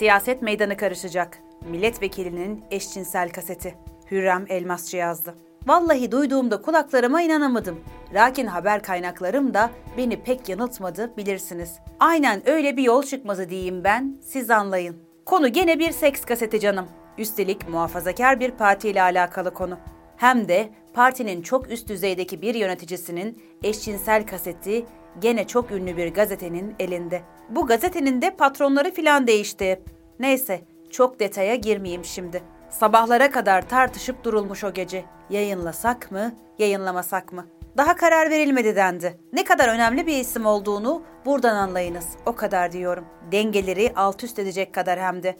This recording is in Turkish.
Siyaset meydanı karışacak. Milletvekilinin eşcinsel kaseti. Hürrem Elmasçı yazdı. Vallahi duyduğumda kulaklarıma inanamadım. Lakin haber kaynaklarım da beni pek yanıltmadı bilirsiniz. Aynen öyle bir yol çıkmadı diyeyim ben, siz anlayın. Konu gene bir seks kaseti canım. Üstelik muhafazakar bir partiyle alakalı konu. Hem de partinin çok üst düzeydeki bir yöneticisinin eşcinsel kaseti gene çok ünlü bir gazetenin elinde. Bu gazetenin de patronları filan değişti. Neyse, çok detaya girmeyeyim şimdi. Sabahlara kadar tartışıp durulmuş o gece. Yayınlasak mı, yayınlamasak mı? Daha karar verilmedi dendi. Ne kadar önemli bir isim olduğunu buradan anlayınız. O kadar diyorum. Dengeleri alt üst edecek kadar hem de.